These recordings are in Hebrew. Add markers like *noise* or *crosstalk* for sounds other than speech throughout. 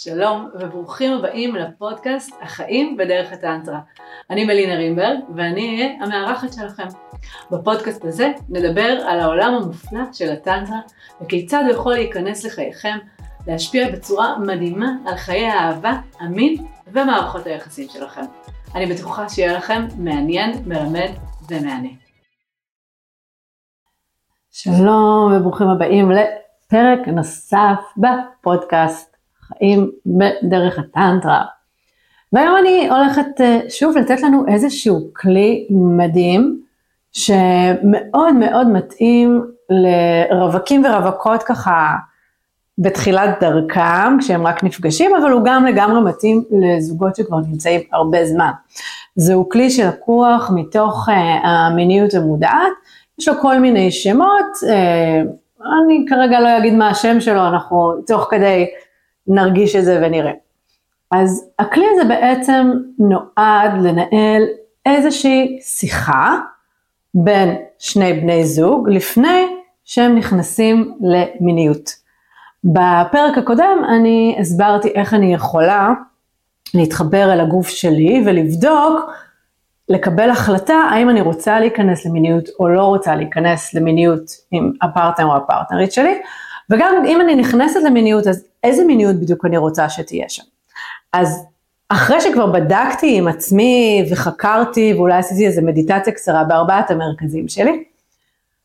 שלום וברוכים הבאים לפודקאסט החיים בדרך הטנטרה. אני מלינה רימברג ואני אהיה המארחת שלכם. בפודקאסט הזה נדבר על העולם המופלא של הטנטרה וכיצד הוא יכול להיכנס לחייכם, להשפיע בצורה מדהימה על חיי האהבה, המין ומערכות היחסים שלכם. אני בטוחה שיהיה לכם מעניין, מלמד ומעניין. שלום וברוכים הבאים לפרק נוסף בפודקאסט חיים בדרך הטנטרה. והיום אני הולכת אה, שוב לתת לנו איזשהו כלי מדהים שמאוד מאוד מתאים לרווקים ורווקות ככה בתחילת דרכם, כשהם רק נפגשים, אבל הוא גם לגמרי מתאים לזוגות שכבר נמצאים הרבה זמן. זהו כלי שלקוח מתוך uh, המיניות המודעת, יש לו כל מיני שמות, uh, אני כרגע לא אגיד מה השם שלו, אנחנו תוך כדי נרגיש את זה ונראה. אז הכלי הזה בעצם נועד לנהל איזושהי שיחה בין שני בני זוג לפני שהם נכנסים למיניות. בפרק הקודם אני הסברתי איך אני יכולה להתחבר אל הגוף שלי ולבדוק, לקבל החלטה האם אני רוצה להיכנס למיניות או לא רוצה להיכנס למיניות עם הפרטנר או הפרטנרית שלי, וגם אם אני נכנסת למיניות אז איזה מיניות בדיוק אני רוצה שתהיה שם. אז אחרי שכבר בדקתי עם עצמי וחקרתי ואולי עשיתי איזה מדיטציה קצרה בארבעת המרכזים שלי,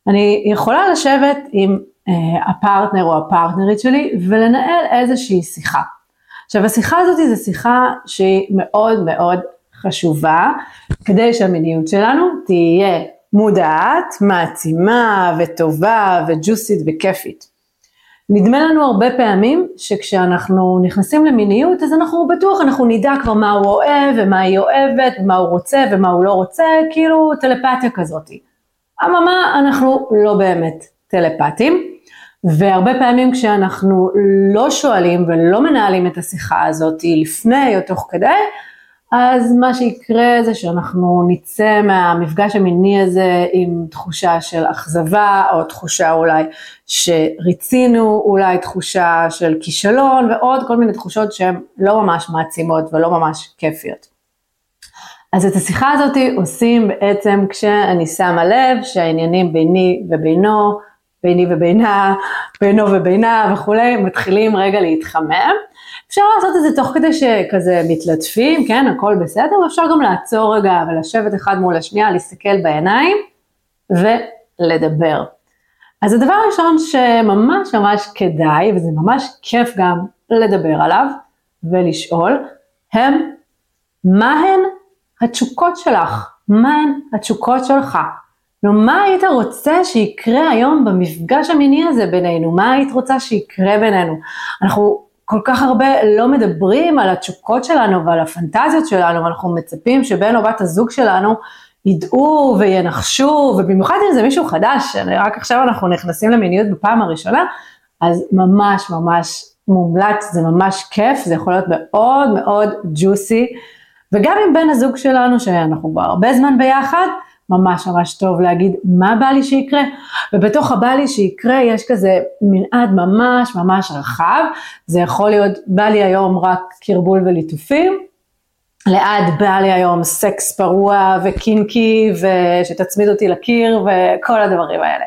אני יכולה לשבת עם אה, הפרטנר או הפרטנרית שלי ולנהל איזושהי שיחה. עכשיו השיחה הזאת זו שיחה שהיא מאוד מאוד חשובה כדי שהמיניות שלנו תהיה מודעת, מעצימה וטובה וג'וסית וכיפית. נדמה לנו הרבה פעמים שכשאנחנו נכנסים למיניות אז אנחנו בטוח, אנחנו נדע כבר מה הוא אוהב ומה היא אוהבת ומה הוא רוצה ומה הוא לא רוצה, כאילו טלפתיה כזאת. אממה, אנחנו לא באמת טלפתים, והרבה פעמים כשאנחנו לא שואלים ולא מנהלים את השיחה הזאת לפני או תוך כדי, אז מה שיקרה זה שאנחנו נצא מהמפגש המיני הזה עם תחושה של אכזבה, או תחושה אולי שריצינו, אולי תחושה של כישלון, ועוד כל מיני תחושות שהן לא ממש מעצימות ולא ממש כיפיות. אז את השיחה הזאת עושים בעצם כשאני שמה לב שהעניינים ביני ובינו, ביני ובינה, בינו ובינה וכולי, מתחילים רגע להתחמם. אפשר לעשות את זה תוך כדי שכזה מתלטפים, כן, הכל בסדר, ואפשר גם לעצור רגע ולשבת אחד מול השנייה, להסתכל בעיניים ולדבר. אז הדבר הראשון שממש ממש כדאי, וזה ממש כיף גם לדבר עליו ולשאול, הם מהן התשוקות שלך? מהן התשוקות שלך? נו, מה היית רוצה שיקרה היום במפגש המיני הזה בינינו? מה היית רוצה שיקרה בינינו? אנחנו כל כך הרבה לא מדברים על התשוקות שלנו ועל הפנטזיות שלנו, ואנחנו מצפים שבן או בת הזוג שלנו ידעו וינחשו, ובמיוחד אם זה מישהו חדש, רק עכשיו אנחנו נכנסים למיניות בפעם הראשונה, אז ממש ממש מומלץ, זה ממש כיף, זה יכול להיות מאוד מאוד ג'וסי, וגם עם בן הזוג שלנו, שאנחנו כבר הרבה זמן ביחד, ממש ממש טוב להגיד מה בא לי שיקרה, ובתוך הבא לי שיקרה יש כזה מנעד ממש ממש רחב, זה יכול להיות בא לי היום רק קרבול וליטופים, לעד בא לי היום סקס פרוע וקינקי ושתצמיד אותי לקיר וכל הדברים האלה.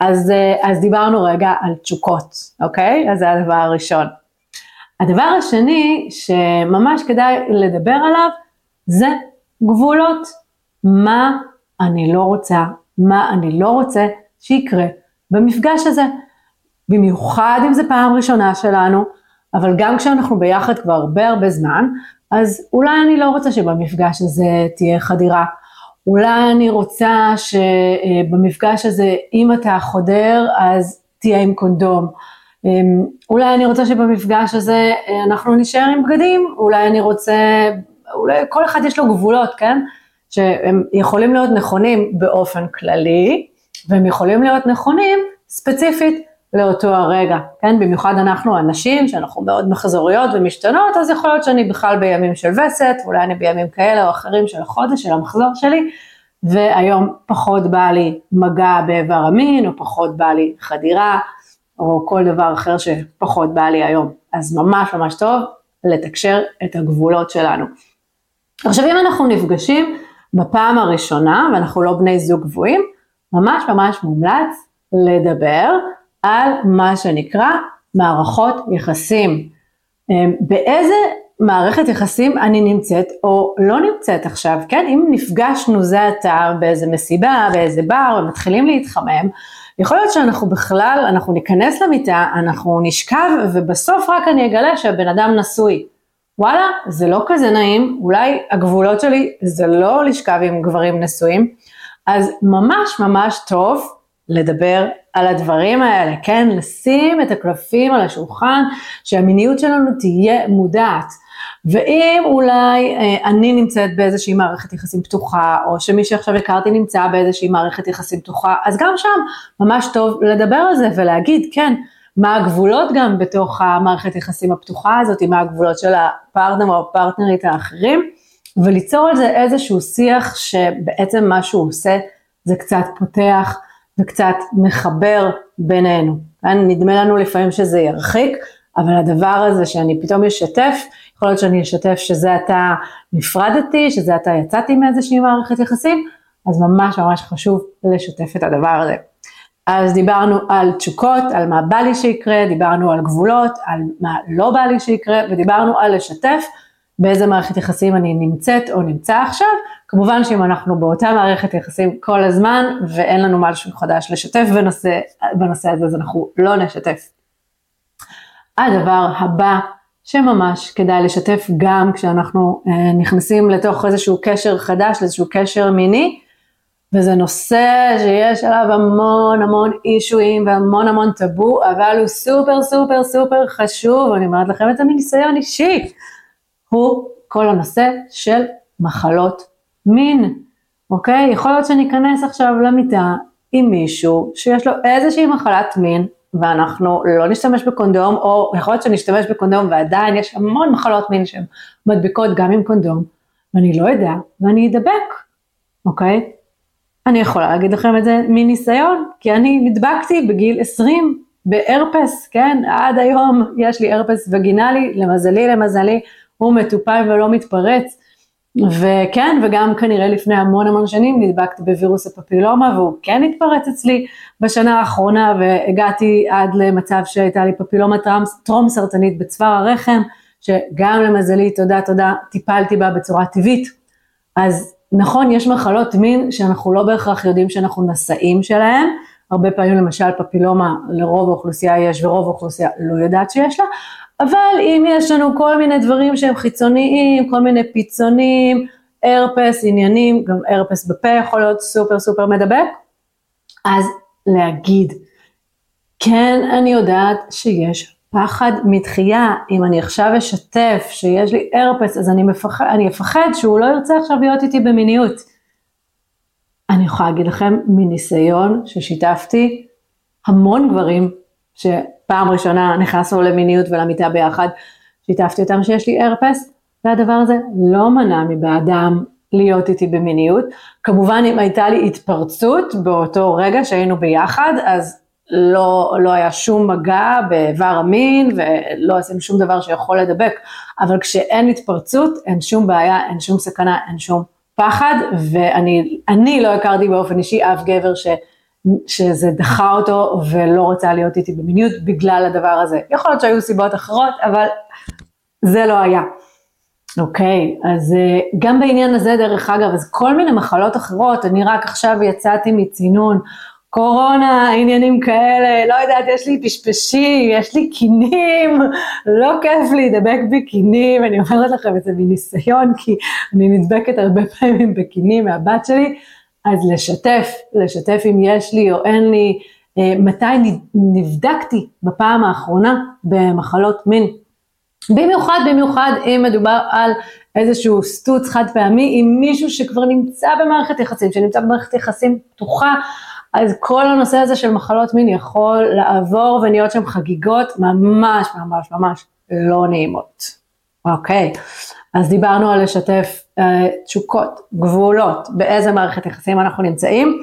אז, אז דיברנו רגע על תשוקות, אוקיי? אז זה הדבר הראשון. הדבר השני שממש כדאי לדבר עליו זה גבולות. מה אני לא רוצה, מה אני לא רוצה שיקרה במפגש הזה. במיוחד אם זה פעם ראשונה שלנו, אבל גם כשאנחנו ביחד כבר הרבה הרבה זמן, אז אולי אני לא רוצה שבמפגש הזה תהיה חדירה. אולי אני רוצה שבמפגש הזה, אם אתה חודר, אז תהיה עם קונדום. אמ, אולי אני רוצה שבמפגש הזה אנחנו נשאר עם בגדים, אולי אני רוצה, אולי כל אחד יש לו גבולות, כן? שהם יכולים להיות נכונים באופן כללי, והם יכולים להיות נכונים ספציפית לאותו הרגע, כן? במיוחד אנחנו הנשים, שאנחנו מאוד מחזוריות ומשתנות, אז יכול להיות שאני בכלל בימים של וסת, אולי אני בימים כאלה או אחרים של החודש, של המחזור שלי, והיום פחות בא לי מגע באיבר המין, או פחות בא לי חדירה, או כל דבר אחר שפחות בא לי היום. אז ממש ממש טוב לתקשר את הגבולות שלנו. עכשיו אם אנחנו נפגשים בפעם הראשונה ואנחנו לא בני זוג גבוהים, ממש ממש מומלץ לדבר על מה שנקרא מערכות יחסים. אמ, באיזה מערכת יחסים אני נמצאת או לא נמצאת עכשיו, כן? אם נפגשנו זה עתה באיזה מסיבה, באיזה בר, ומתחילים להתחמם, יכול להיות שאנחנו בכלל, אנחנו ניכנס למיטה, אנחנו נשכב, ובסוף רק אני אגלה שהבן אדם נשוי. וואלה, זה לא כזה נעים, אולי הגבולות שלי זה לא לשכב עם גברים נשואים, אז ממש ממש טוב לדבר על הדברים האלה, כן? לשים את הקלפים על השולחן, שהמיניות שלנו תהיה מודעת. ואם אולי אה, אני נמצאת באיזושהי מערכת יחסים פתוחה, או שמי שעכשיו הכרתי נמצא באיזושהי מערכת יחסים פתוחה, אז גם שם ממש טוב לדבר על זה ולהגיד, כן, מה הגבולות גם בתוך המערכת יחסים הפתוחה הזאת, מה הגבולות של הפרטנר או הפרטנרית האחרים, וליצור על זה איזשהו שיח שבעצם מה שהוא עושה זה קצת פותח וקצת מחבר בינינו. נדמה לנו לפעמים שזה ירחיק, אבל הדבר הזה שאני פתאום אשתף, יכול להיות שאני אשתף שזה עתה נפרדתי, שזה עתה יצאתי מאיזושהי מערכת יחסים, אז ממש ממש חשוב לשתף את הדבר הזה. אז דיברנו על תשוקות, על מה בא לי שיקרה, דיברנו על גבולות, על מה לא בא לי שיקרה, ודיברנו על לשתף באיזה מערכת יחסים אני נמצאת או נמצא עכשיו. כמובן שאם אנחנו באותה מערכת יחסים כל הזמן ואין לנו משהו חדש לשתף בנושא, בנושא הזה, אז אנחנו לא נשתף. הדבר הבא שממש כדאי לשתף גם כשאנחנו אה, נכנסים לתוך איזשהו קשר חדש, איזשהו קשר מיני, וזה נושא שיש עליו המון המון אישויים והמון המון טאבו, אבל הוא סופר סופר סופר חשוב, אני אומרת לכם את זה מניסיון אישי, הוא כל הנושא של מחלות מין, אוקיי? יכול להיות שניכנס עכשיו למיטה עם מישהו שיש לו איזושהי מחלת מין, ואנחנו לא נשתמש בקונדום, או יכול להיות שנשתמש בקונדום ועדיין יש המון מחלות מין שהן מדביקות גם עם קונדום, ואני לא יודע, ואני אדבק, אוקיי? אני יכולה להגיד לכם את זה מניסיון, כי אני נדבקתי בגיל 20 בהרפס, כן? עד היום יש לי הרפס וגינלי, למזלי למזלי, הוא מטופל ולא מתפרץ. וכן, וגם כנראה לפני המון המון שנים נדבקתי בווירוס הפפילומה והוא כן התפרץ אצלי בשנה האחרונה והגעתי עד למצב שהייתה לי פפילומה טרום סרטנית בצוואר הרחם, שגם למזלי, תודה תודה, טיפלתי בה בצורה טבעית. אז נכון, יש מחלות מין שאנחנו לא בהכרח יודעים שאנחנו נשאים שלהם, הרבה פעמים למשל פפילומה לרוב האוכלוסייה יש ורוב האוכלוסייה לא יודעת שיש לה, אבל אם יש לנו כל מיני דברים שהם חיצוניים, כל מיני פיצונים, הרפס, עניינים, גם הרפס בפה יכול להיות סופר סופר מדבק, אז להגיד, כן אני יודעת שיש פחד מתחייה, אם אני עכשיו אשתף שיש לי הרפס, אז אני, מפחד, אני אפחד שהוא לא ירצה עכשיו להיות איתי במיניות. אני יכולה להגיד לכם מניסיון ששיתפתי המון גברים שפעם ראשונה נכנסנו למיניות ולמיטה ביחד, שיתפתי אותם שיש לי הרפס, והדבר הזה לא מנע מבעדם להיות איתי במיניות. כמובן אם הייתה לי התפרצות באותו רגע שהיינו ביחד, אז לא, לא היה שום מגע באיבר המין ולא עשינו שום דבר שיכול לדבק, אבל כשאין התפרצות אין שום בעיה, אין שום סכנה, אין שום פחד, ואני לא הכרתי באופן אישי אף גבר ש... שזה דחה אותו ולא רצה להיות איתי במיניות בגלל הדבר הזה. יכול להיות שהיו סיבות אחרות, אבל זה לא היה. אוקיי, אז אה, גם בעניין הזה דרך אגב, אז כל מיני מחלות אחרות, אני רק עכשיו יצאתי מצינון, קורונה, עניינים כאלה, לא יודעת, יש לי פשפשים, יש לי קינים, לא כיף להידבק בקינים, אני אומרת לכם את זה מניסיון, כי אני נדבקת הרבה פעמים בקינים מהבת שלי, אז לשתף, לשתף אם יש לי או אין לי, אה, מתי נבדקתי בפעם האחרונה במחלות מין. במיוחד, במיוחד אם מדובר על איזשהו סטוץ חד פעמי עם מישהו שכבר נמצא במערכת יחסים, שנמצא במערכת יחסים פתוחה, אז כל הנושא הזה של מחלות מין יכול לעבור ונהיות שם חגיגות ממש ממש ממש לא נעימות. אוקיי, אז דיברנו על לשתף אה, תשוקות, גבולות, באיזה מערכת יחסים אנחנו נמצאים,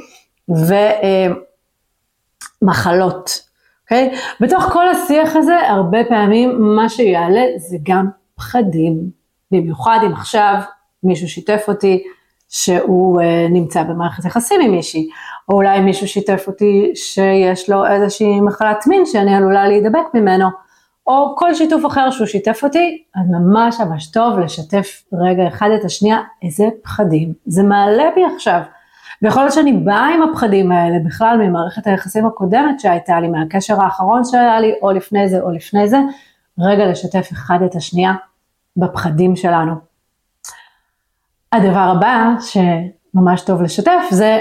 ומחלות. אוקיי? בתוך כל השיח הזה, הרבה פעמים מה שיעלה זה גם פחדים. במיוחד אם עכשיו מישהו שיתף אותי שהוא אה, נמצא במערכת יחסים עם מישהי, או אולי מישהו שיתף אותי שיש לו איזושהי מחלת מין שאני עלולה להידבק ממנו, או כל שיתוף אחר שהוא שיתף אותי, אז ממש ממש טוב לשתף רגע אחד את השנייה, איזה פחדים זה מעלה בי עכשיו. ויכול להיות שאני באה עם הפחדים האלה בכלל ממערכת היחסים הקודמת שהייתה לי, מהקשר האחרון שהיה לי, או לפני זה או לפני זה, רגע לשתף אחד את השנייה בפחדים שלנו. הדבר הבא שממש טוב לשתף זה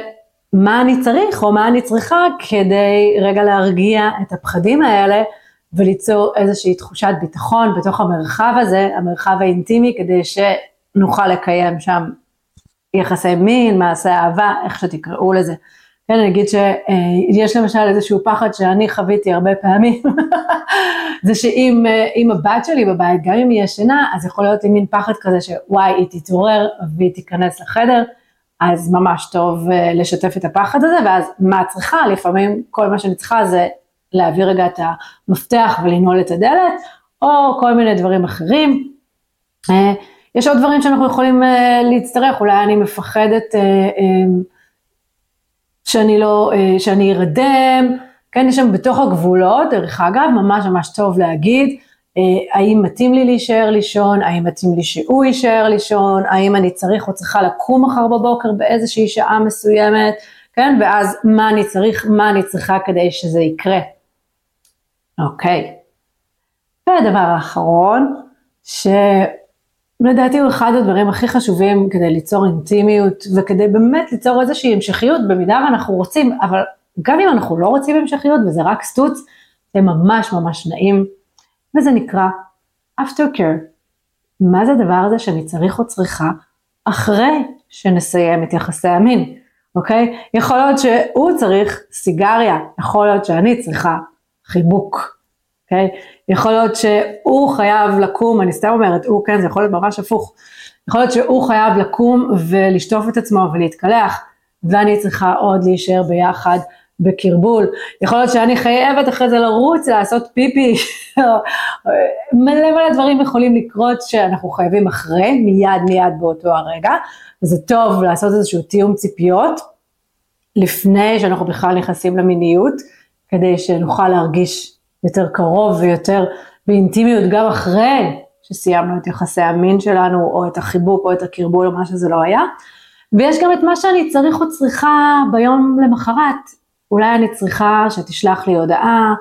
מה אני צריך או מה אני צריכה כדי רגע להרגיע את הפחדים האלה וליצור איזושהי תחושת ביטחון בתוך המרחב הזה, המרחב האינטימי, כדי שנוכל לקיים שם יחסי מין, מעשי אהבה, איך שתקראו לזה. כן, אני אגיד שיש למשל איזשהו פחד שאני חוויתי הרבה פעמים, *laughs* זה שאם הבת שלי בבית, גם אם היא ישנה, אז יכול להיות לי מין פחד כזה שוואי, היא תתעורר והיא תיכנס לחדר, אז ממש טוב אה, לשתף את הפחד הזה, ואז מה את צריכה? לפעמים כל מה שאני צריכה זה להעביר רגע את המפתח ולנעול את הדלת, או כל מיני דברים אחרים. אה, יש עוד דברים שאנחנו יכולים אה, להצטרך, אולי אני מפחדת שאני לא, שאני ארדם, כן, יש שם בתוך הגבולות, דרך אגב, ממש ממש טוב להגיד, האם מתאים לי להישאר לישון, האם מתאים לי שהוא יישאר לישון, האם אני צריך או צריכה לקום מחר בבוקר באיזושהי שעה מסוימת, כן, ואז מה אני צריך, מה אני צריכה כדי שזה יקרה. אוקיי. והדבר האחרון, שלדעתי הוא אחד הדברים הכי חשובים כדי ליצור אינטימיות וכדי באמת ליצור איזושהי המשכיות במידה ואנחנו רוצים, אבל גם אם אנחנו לא רוצים המשכיות וזה רק סטוץ, זה ממש ממש נעים, וזה נקרא after care. מה זה הדבר הזה שאני צריך או צריכה אחרי שנסיים את יחסי המין, אוקיי? יכול להיות שהוא צריך סיגריה, יכול להיות שאני צריכה חיבוק, אוקיי? יכול להיות שהוא חייב לקום, אני סתם אומרת, הוא כן, זה יכול להיות ממש הפוך. יכול להיות שהוא חייב לקום ולשטוף את עצמו ולהתקלח, ואני צריכה עוד להישאר ביחד בקרבול. יכול להיות שאני חייבת אחרי זה לרוץ, לעשות פיפי, *laughs* מלא מלא דברים יכולים לקרות שאנחנו חייבים אחרי, מיד מיד באותו הרגע, וזה טוב לעשות איזשהו תיאום ציפיות, לפני שאנחנו בכלל נכנסים למיניות, כדי שנוכל להרגיש יותר קרוב ויותר באינטימיות גם אחרי שסיימנו את יחסי המין שלנו, או את החיבוק, או את הקרבול, או מה שזה לא היה. ויש גם את מה שאני צריך או צריכה ביום למחרת. אולי אני צריכה שתשלח לי הודעה,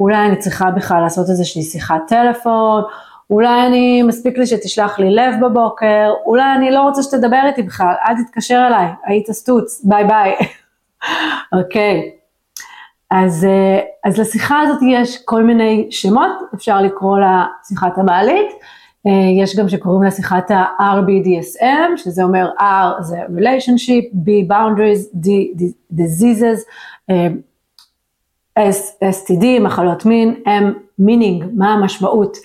אולי אני צריכה בכלל לעשות איזושהי שיחת טלפון, אולי אני, מספיק לי שתשלח לי לב בבוקר, אולי אני לא רוצה שתדבר איתי בכלל, אל תתקשר אליי, היית סטוץ, ביי ביי. *laughs* אוקיי. okay. אז, אה, אז לשיחה הזאת יש כל מיני שמות, אפשר לקרוא לה שיחת המעלית, אה, יש גם שקוראים לה שיחת ה-RBDSM, שזה אומר R זה relationship, B boundaries, D diseases, STD, מחלות מין, M meaning, מה המשמעות.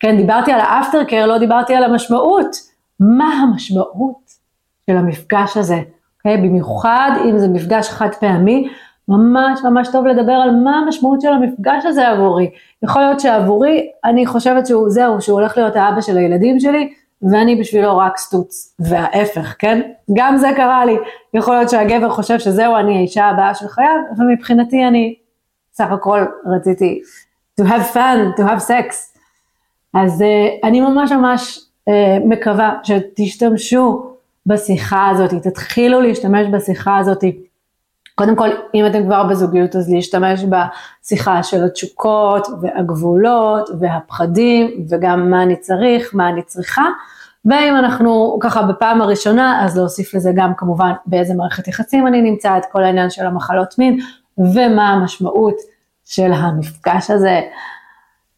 כן, דיברתי על האפטר קר, לא דיברתי על המשמעות. מה המשמעות של המפגש הזה, אוקיי? במיוחד אם זה מפגש חד פעמי, ממש ממש טוב לדבר על מה המשמעות של המפגש הזה עבורי. יכול להיות שעבורי, אני חושבת שהוא זהו, שהוא הולך להיות האבא של הילדים שלי, ואני בשבילו רק סטוץ, וההפך, כן? גם זה קרה לי. יכול להיות שהגבר חושב שזהו, אני האישה הבאה של חייו, ומבחינתי אני סך הכל רציתי to have fun, to have sex. אז uh, אני ממש ממש uh, מקווה שתשתמשו בשיחה הזאת, תתחילו להשתמש בשיחה הזאת. קודם כל, אם אתם כבר בזוגיות, אז להשתמש בשיחה של התשוקות והגבולות והפחדים וגם מה אני צריך, מה אני צריכה. ואם אנחנו ככה בפעם הראשונה, אז להוסיף לזה גם כמובן באיזה מערכת יחסים אני נמצא, את כל העניין של המחלות מין ומה המשמעות של המפגש הזה.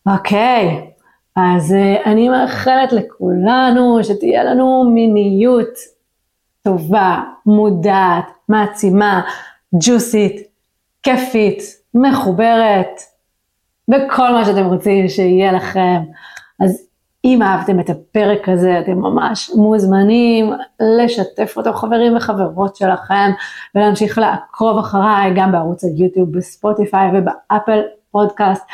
אוקיי, אז uh, אני מאחלת לכולנו שתהיה לנו מיניות טובה, מודעת, מעצימה, ג'וסית, כיפית, מחוברת, וכל מה שאתם רוצים שיהיה לכם. אז אם אהבתם את הפרק הזה, אתם ממש מוזמנים לשתף אותו חברים וחברות שלכם, ולהמשיך לעקוב אחריי גם בערוץ היוטיוב, בספוטיפיי ובאפל הפודקאסט,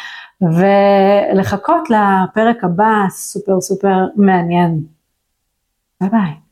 ולחכות לפרק הבא סופר סופר מעניין. ביי ביי.